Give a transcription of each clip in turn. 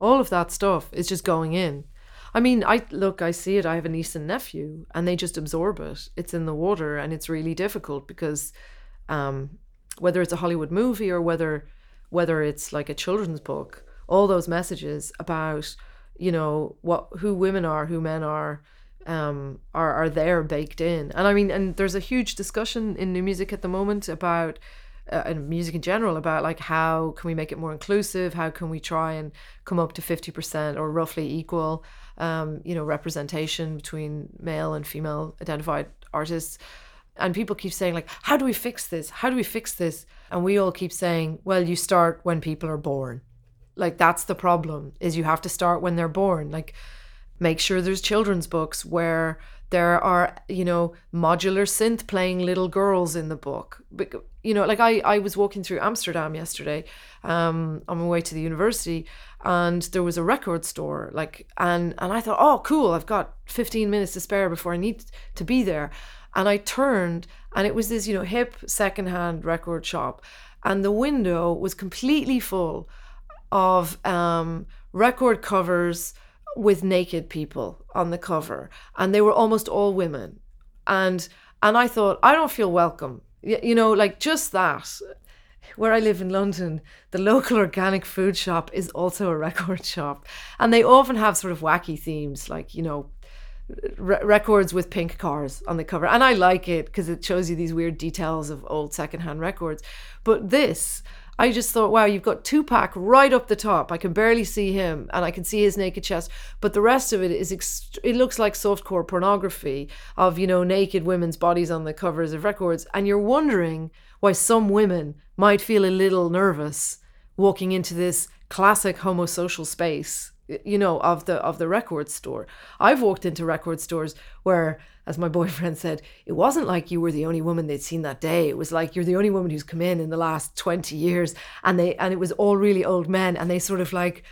all of that stuff is just going in. I mean, I look, I see it. I have a niece and nephew, and they just absorb it. It's in the water, and it's really difficult because, um, whether it's a Hollywood movie or whether whether it's like a children's book, all those messages about you know what who women are, who men are, um, are are there baked in. And I mean, and there's a huge discussion in new music at the moment about uh, and music in general about like how can we make it more inclusive? How can we try and come up to 50% or roughly equal um, you know representation between male and female identified artists? And people keep saying like how do we fix this? How do we fix this? And we all keep saying well you start when people are born. Like that's the problem is you have to start when they're born. Like make sure there's children's books where there are you know modular synth playing little girls in the book. But, you know like i i was walking through amsterdam yesterday um on my way to the university and there was a record store like and and i thought oh cool i've got 15 minutes to spare before i need to be there. And i turned and it was this you know hip secondhand record shop and the window was completely full of um record covers with naked people on the cover and they were almost all women. And and I thought I don't feel welcome. You know like just that. Where I live in London the local organic food shop is also a record shop. And they often have sort of wacky themes like you know re- records with pink cars on the cover. And I like it because it shows you these weird details of old secondhand records. But this I just thought, wow, you've got Tupac right up the top. I can barely see him and I can see his naked chest, but the rest of it is, ext- it looks like softcore pornography of, you know, naked women's bodies on the covers of records. And you're wondering why some women might feel a little nervous walking into this classic homosocial space you know of the of the record store i've walked into record stores where as my boyfriend said, it wasn't like you were the only woman they'd seen that day. It was like you're the only woman who's come in in the last 20 years. And they, and it was all really old men. And they sort of like,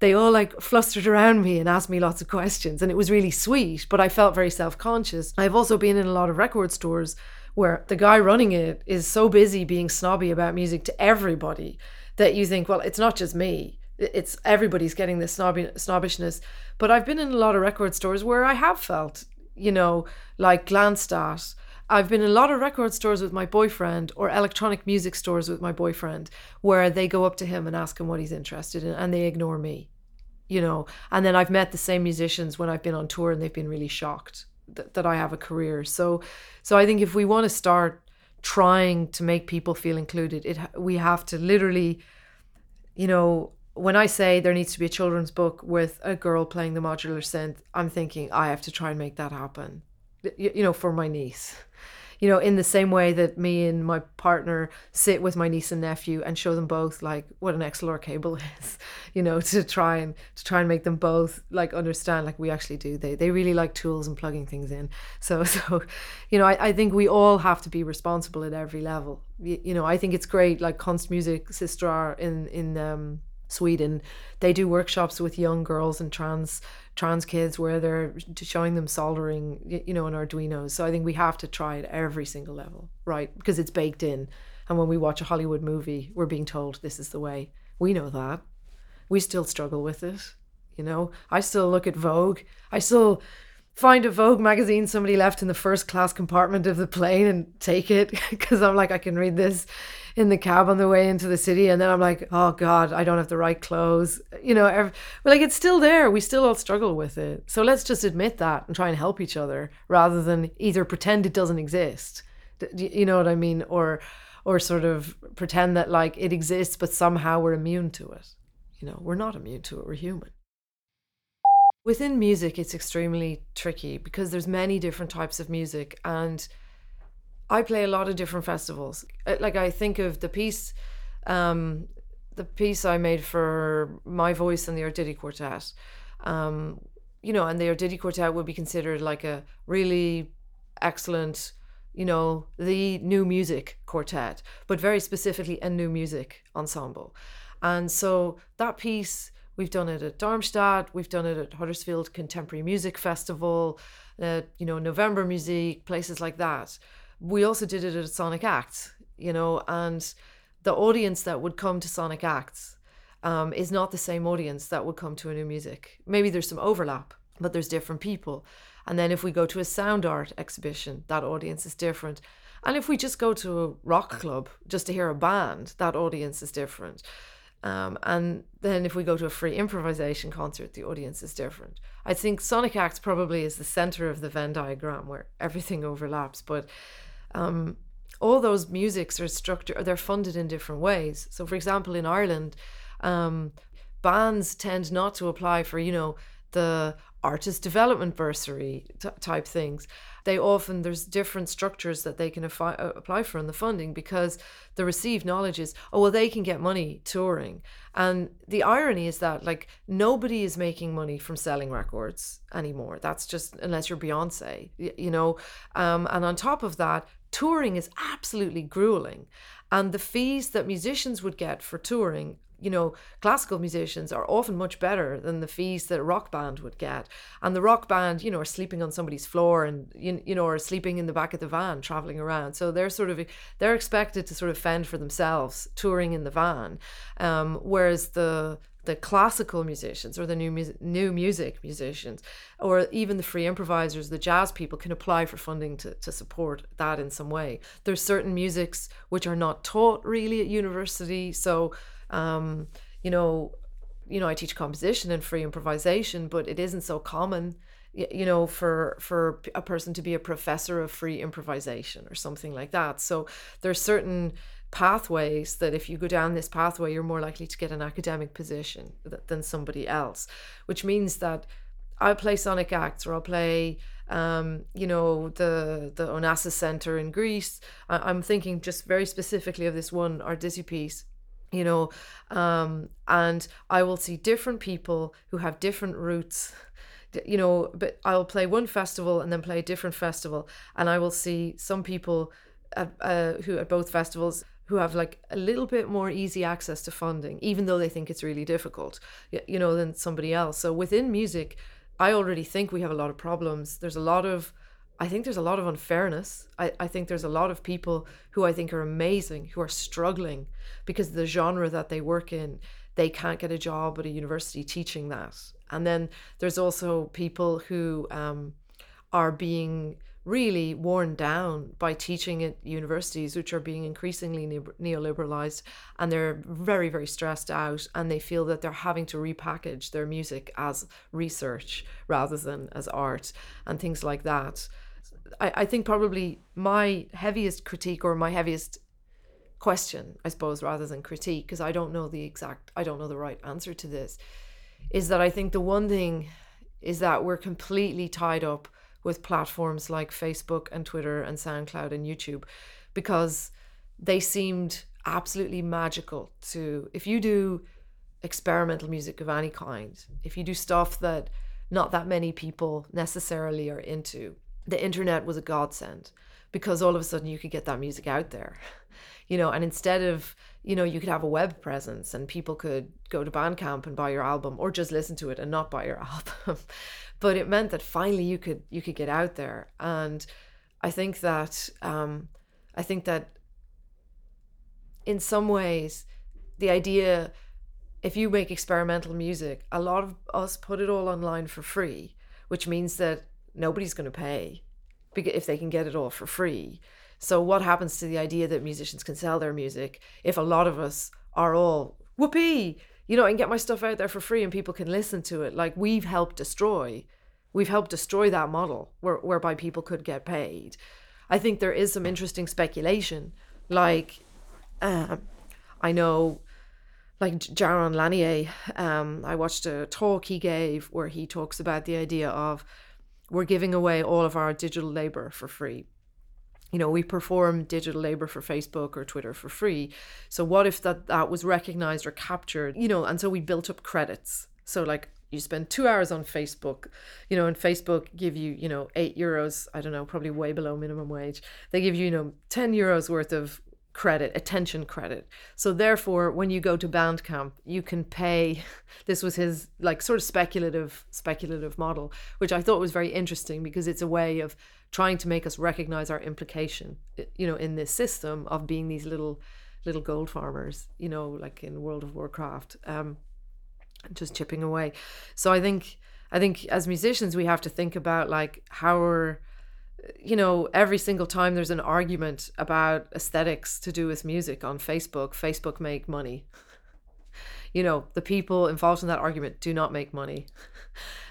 they all like flustered around me and asked me lots of questions. And it was really sweet, but I felt very self conscious. I've also been in a lot of record stores where the guy running it is so busy being snobby about music to everybody that you think, well, it's not just me it's everybody's getting this snobby, snobbishness. But I've been in a lot of record stores where I have felt you know, like glanced at. I've been in a lot of record stores with my boyfriend or electronic music stores with my boyfriend where they go up to him and ask him what he's interested in and they ignore me, you know. And then I've met the same musicians when I've been on tour and they've been really shocked that, that I have a career. So, so I think if we want to start trying to make people feel included, it we have to literally, you know, when I say there needs to be a children's book with a girl playing the modular synth, I'm thinking I have to try and make that happen. You, you know, for my niece. You know, in the same way that me and my partner sit with my niece and nephew and show them both like what an XLR cable is, you know, to try and to try and make them both like understand like we actually do. They they really like tools and plugging things in. So so, you know, I, I think we all have to be responsible at every level. You, you know, I think it's great like Konstmusiksystrar in in um Sweden, they do workshops with young girls and trans trans kids where they're showing them soldering, you know, on Arduinos. So I think we have to try at every single level, right? Because it's baked in. And when we watch a Hollywood movie, we're being told this is the way. We know that. We still struggle with it. You know, I still look at Vogue. I still find a Vogue magazine somebody left in the first class compartment of the plane and take it because I'm like, I can read this in the cab on the way into the city. And then I'm like, oh God, I don't have the right clothes. You know, every, like it's still there. We still all struggle with it. So let's just admit that and try and help each other rather than either pretend it doesn't exist. You know what I mean? Or, or sort of pretend that like it exists, but somehow we're immune to it. You know, we're not immune to it. We're human. Within music, it's extremely tricky because there's many different types of music and I play a lot of different festivals. Uh, like I think of the piece, um, the piece I made for My Voice and the Arditti Quartet. Um, you know, and the Arditti Quartet would be considered like a really excellent, you know, the new music quartet, but very specifically a new music ensemble. And so that piece, we've done it at Darmstadt, we've done it at Huddersfield Contemporary Music Festival, uh, you know, November Music, places like that we also did it at Sonic Acts, you know, and the audience that would come to Sonic Acts um, is not the same audience that would come to a new music. Maybe there's some overlap, but there's different people. And then if we go to a sound art exhibition, that audience is different. And if we just go to a rock club just to hear a band, that audience is different. Um, and then if we go to a free improvisation concert, the audience is different. I think Sonic Acts probably is the center of the Venn diagram where everything overlaps. But um, all those musics are structured, they're funded in different ways. So, for example, in Ireland, um, bands tend not to apply for, you know, the artist development bursary t- type things they often there's different structures that they can affi- uh, apply for in the funding because the received knowledge is oh well they can get money touring. And the irony is that like nobody is making money from selling records anymore. That's just unless you're beyonce you know? Um, and on top of that touring is absolutely grueling. And the fees that musicians would get for touring you know, classical musicians are often much better than the fees that a rock band would get. And the rock band, you know, are sleeping on somebody's floor and, you, you know, are sleeping in the back of the van traveling around. So they're sort of, they're expected to sort of fend for themselves touring in the van. Um, whereas the, the classical musicians or the new music, new music musicians or even the free improvisers the jazz people can apply for funding to, to support that in some way there's certain musics which are not taught really at university so um, you know, you know, I teach composition and free improvisation, but it isn't so common, you know, for for a person to be a professor of free improvisation or something like that. So there's certain pathways that if you go down this pathway, you're more likely to get an academic position than somebody else, which means that I'll play Sonic Acts or I'll play um, you know, the the Onassis Center in Greece. I, am thinking just very specifically of this one Arditti piece you know um, and i will see different people who have different roots you know but i'll play one festival and then play a different festival. And i will see some people uh, uh, who at both festivals who have like a little bit more easy access to funding even though they think it's really difficult you know than somebody else. So within music i already think we have a lot of problems. There's a lot of I think there's a lot of unfairness. I, I think there's a lot of people who I think are amazing who are struggling because the genre that they work in, they can't get a job at a university teaching that. And then there's also people who um, are being really worn down by teaching at universities, which are being increasingly neoliberalized, and they're very, very stressed out, and they feel that they're having to repackage their music as research rather than as art and things like that. I, I think probably my heaviest critique or my heaviest question, I suppose, rather than critique, because I don't know the exact, I don't know the right answer to this, is that I think the one thing is that we're completely tied up with platforms like Facebook and Twitter and SoundCloud and YouTube because they seemed absolutely magical to, if you do experimental music of any kind, if you do stuff that not that many people necessarily are into, the internet was a godsend because all of a sudden you could get that music out there. You know and instead of you know you could have a web presence and people could go to bandcamp and buy your album or just listen to it and not buy your album but it meant that finally you could you could get out there and i think that um i think that in some ways the idea if you make experimental music a lot of us put it all online for free which means that nobody's going to pay if they can get it all for free. So what happens to the idea that musicians can sell their music if a lot of us are all whoopee, you know, and get my stuff out there for free and people can listen to it? Like we've helped destroy, we've helped destroy that model where, whereby people could get paid. I think there is some interesting speculation. Like, um, I know like Jaron Lanier, um, I watched a talk he gave where he talks about the idea of we're giving away all of our digital labor for free. You know, we perform digital labor for Facebook or Twitter for free. So what if that that was recognized or captured, you know, and so we built up credits. So like you spend two hours on Facebook, you know, and Facebook give you, you know, eight euros, I don't know, probably way below minimum wage. They give you, you know, 10 euros worth of credit, attention credit. So therefore, when you go to Bandcamp, you can pay. This was his like sort of speculative speculative model, which I thought was very interesting because it's a way of trying to make us recognize our implication, you know, in this system of being these little little gold farmers, you know, like in World of Warcraft, um, just chipping away. So I think I think as musicians we have to think about like how we're you know, every single time there's an argument about aesthetics to do with music on Facebook, Facebook make money. you know, the people involved in that argument do not make money.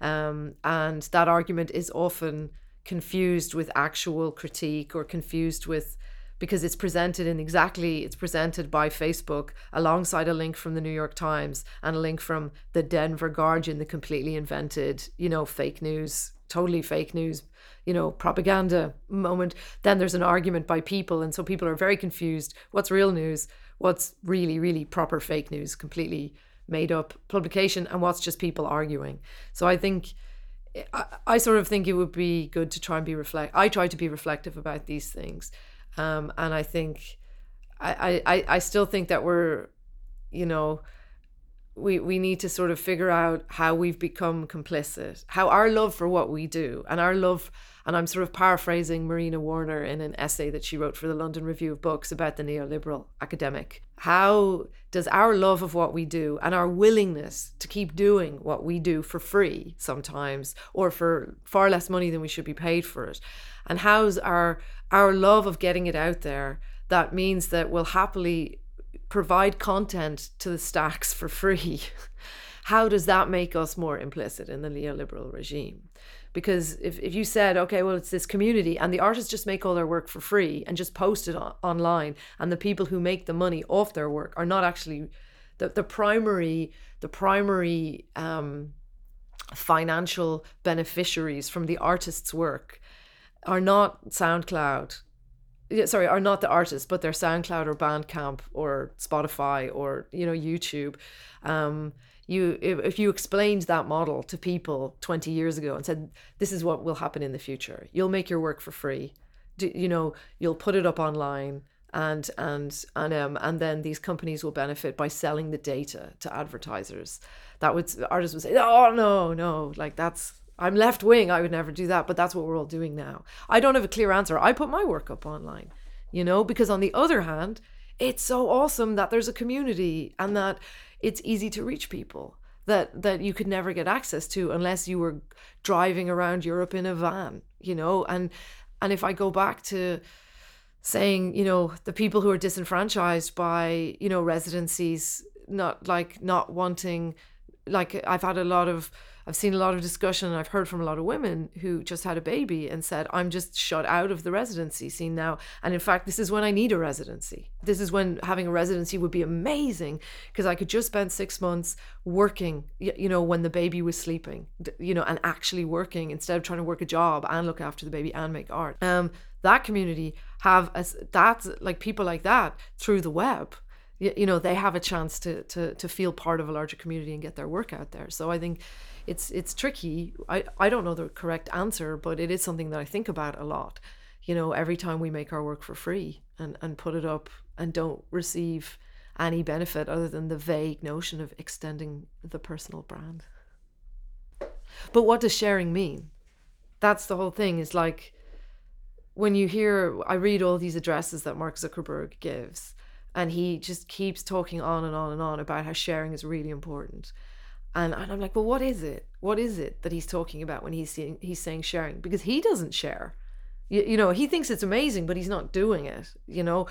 Um, and that argument is often confused with actual critique or confused with because it's presented in exactly it's presented by Facebook alongside a link from the New York Times and a link from the Denver Guardian, the completely invented, you know, fake news, totally fake news, you know, propaganda moment. Then there's an argument by people, and so people are very confused. What's real news? What's really, really proper fake news? Completely made up publication, and what's just people arguing. So I think. I, I sort of think it would be good to try and be reflect. I try to be reflective about these things um, and I think I, I, I still think that we're, you know, we, we need to sort of figure out how we've become complicit, how our love for what we do and our love, and I'm sort of paraphrasing Marina Warner in an essay that she wrote for the London Review of Books about the neoliberal academic. How does our love of what we do and our willingness to keep doing what we do for free sometimes or for far less money than we should be paid for it, and how's our our love of getting it out there that means that we'll happily provide content to the stacks for free. How does that make us more implicit in the neoliberal regime? Because if, if you said, okay, well, it's this community and the artists just make all their work for free and just post it on, online, and the people who make the money off their work are not actually the, the primary, the primary um, financial beneficiaries from the artist's work are not SoundCloud. Sorry, are not the artists, but they're SoundCloud or Bandcamp or Spotify or you know YouTube. Um, you if, if you explained that model to people 20 years ago and said this is what will happen in the future, you'll make your work for free. Do, you know you'll put it up online and and and um and then these companies will benefit by selling the data to advertisers. That would artists would say, oh no no like that's I'm left wing. I would never do that, but that's what we're all doing now. I don't have a clear answer. I put my work up online, you know, because on the other hand, it's so awesome that there's a community and that it's easy to reach people that that you could never get access to unless you were driving around Europe in a van, you know, and and if I go back to saying, you know, the people who are disenfranchised by, you know, residencies not like not wanting like I've had a lot of I've seen a lot of discussion and I've heard from a lot of women who just had a baby and said, I'm just shut out of the residency scene now. And in fact, this is when I need a residency. This is when having a residency would be amazing because I could just spend six months working, you know, when the baby was sleeping, you know, and actually working instead of trying to work a job and look after the baby and make art. Um, that community have a, that's like people like that through the web you, know they have a chance to to to feel part of a larger community and get their work out there so i think it's it's tricky. I, I don't know the correct answer, but it is something that I think about a lot. You know, every time we make our work for free and, and put it up and don't receive any benefit other than the vague notion of extending the personal brand. But what does sharing mean? That's the whole thing. Is like when you hear, I read all these addresses that Mark Zuckerberg gives, and he just keeps talking on and on and on about how sharing is really important and, and I'm like, well, what is it? What is it that he's talking about when he's saying, he's saying sharing? Because he doesn't share. You, you know, he thinks it's amazing, but he's not doing it, you know?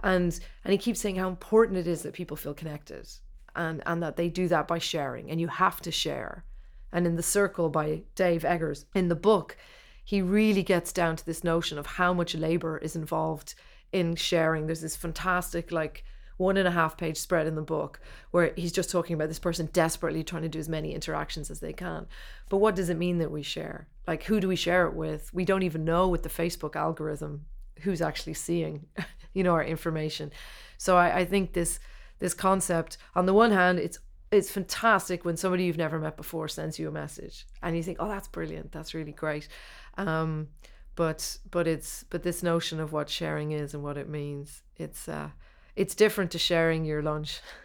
And and he keeps saying how important it is that people feel connected and, and that they do that by sharing. And you have to share. And in The Circle by Dave Eggers, in the book, he really gets down to this notion of how much labor is involved in sharing. There's this fantastic, like, one and a half page spread in the book where he's just talking about this person desperately trying to do as many interactions as they can. But what does it mean that we share? Like, who do we share it with? We don't even know with the Facebook algorithm who's actually seeing, you know, our information. So I, I think this this concept, on the one hand, it's it's fantastic when somebody you've never met before sends you a message and you think, oh, that's brilliant, that's really great. Um, but but it's but this notion of what sharing is and what it means, it's uh, it's different to sharing your lunch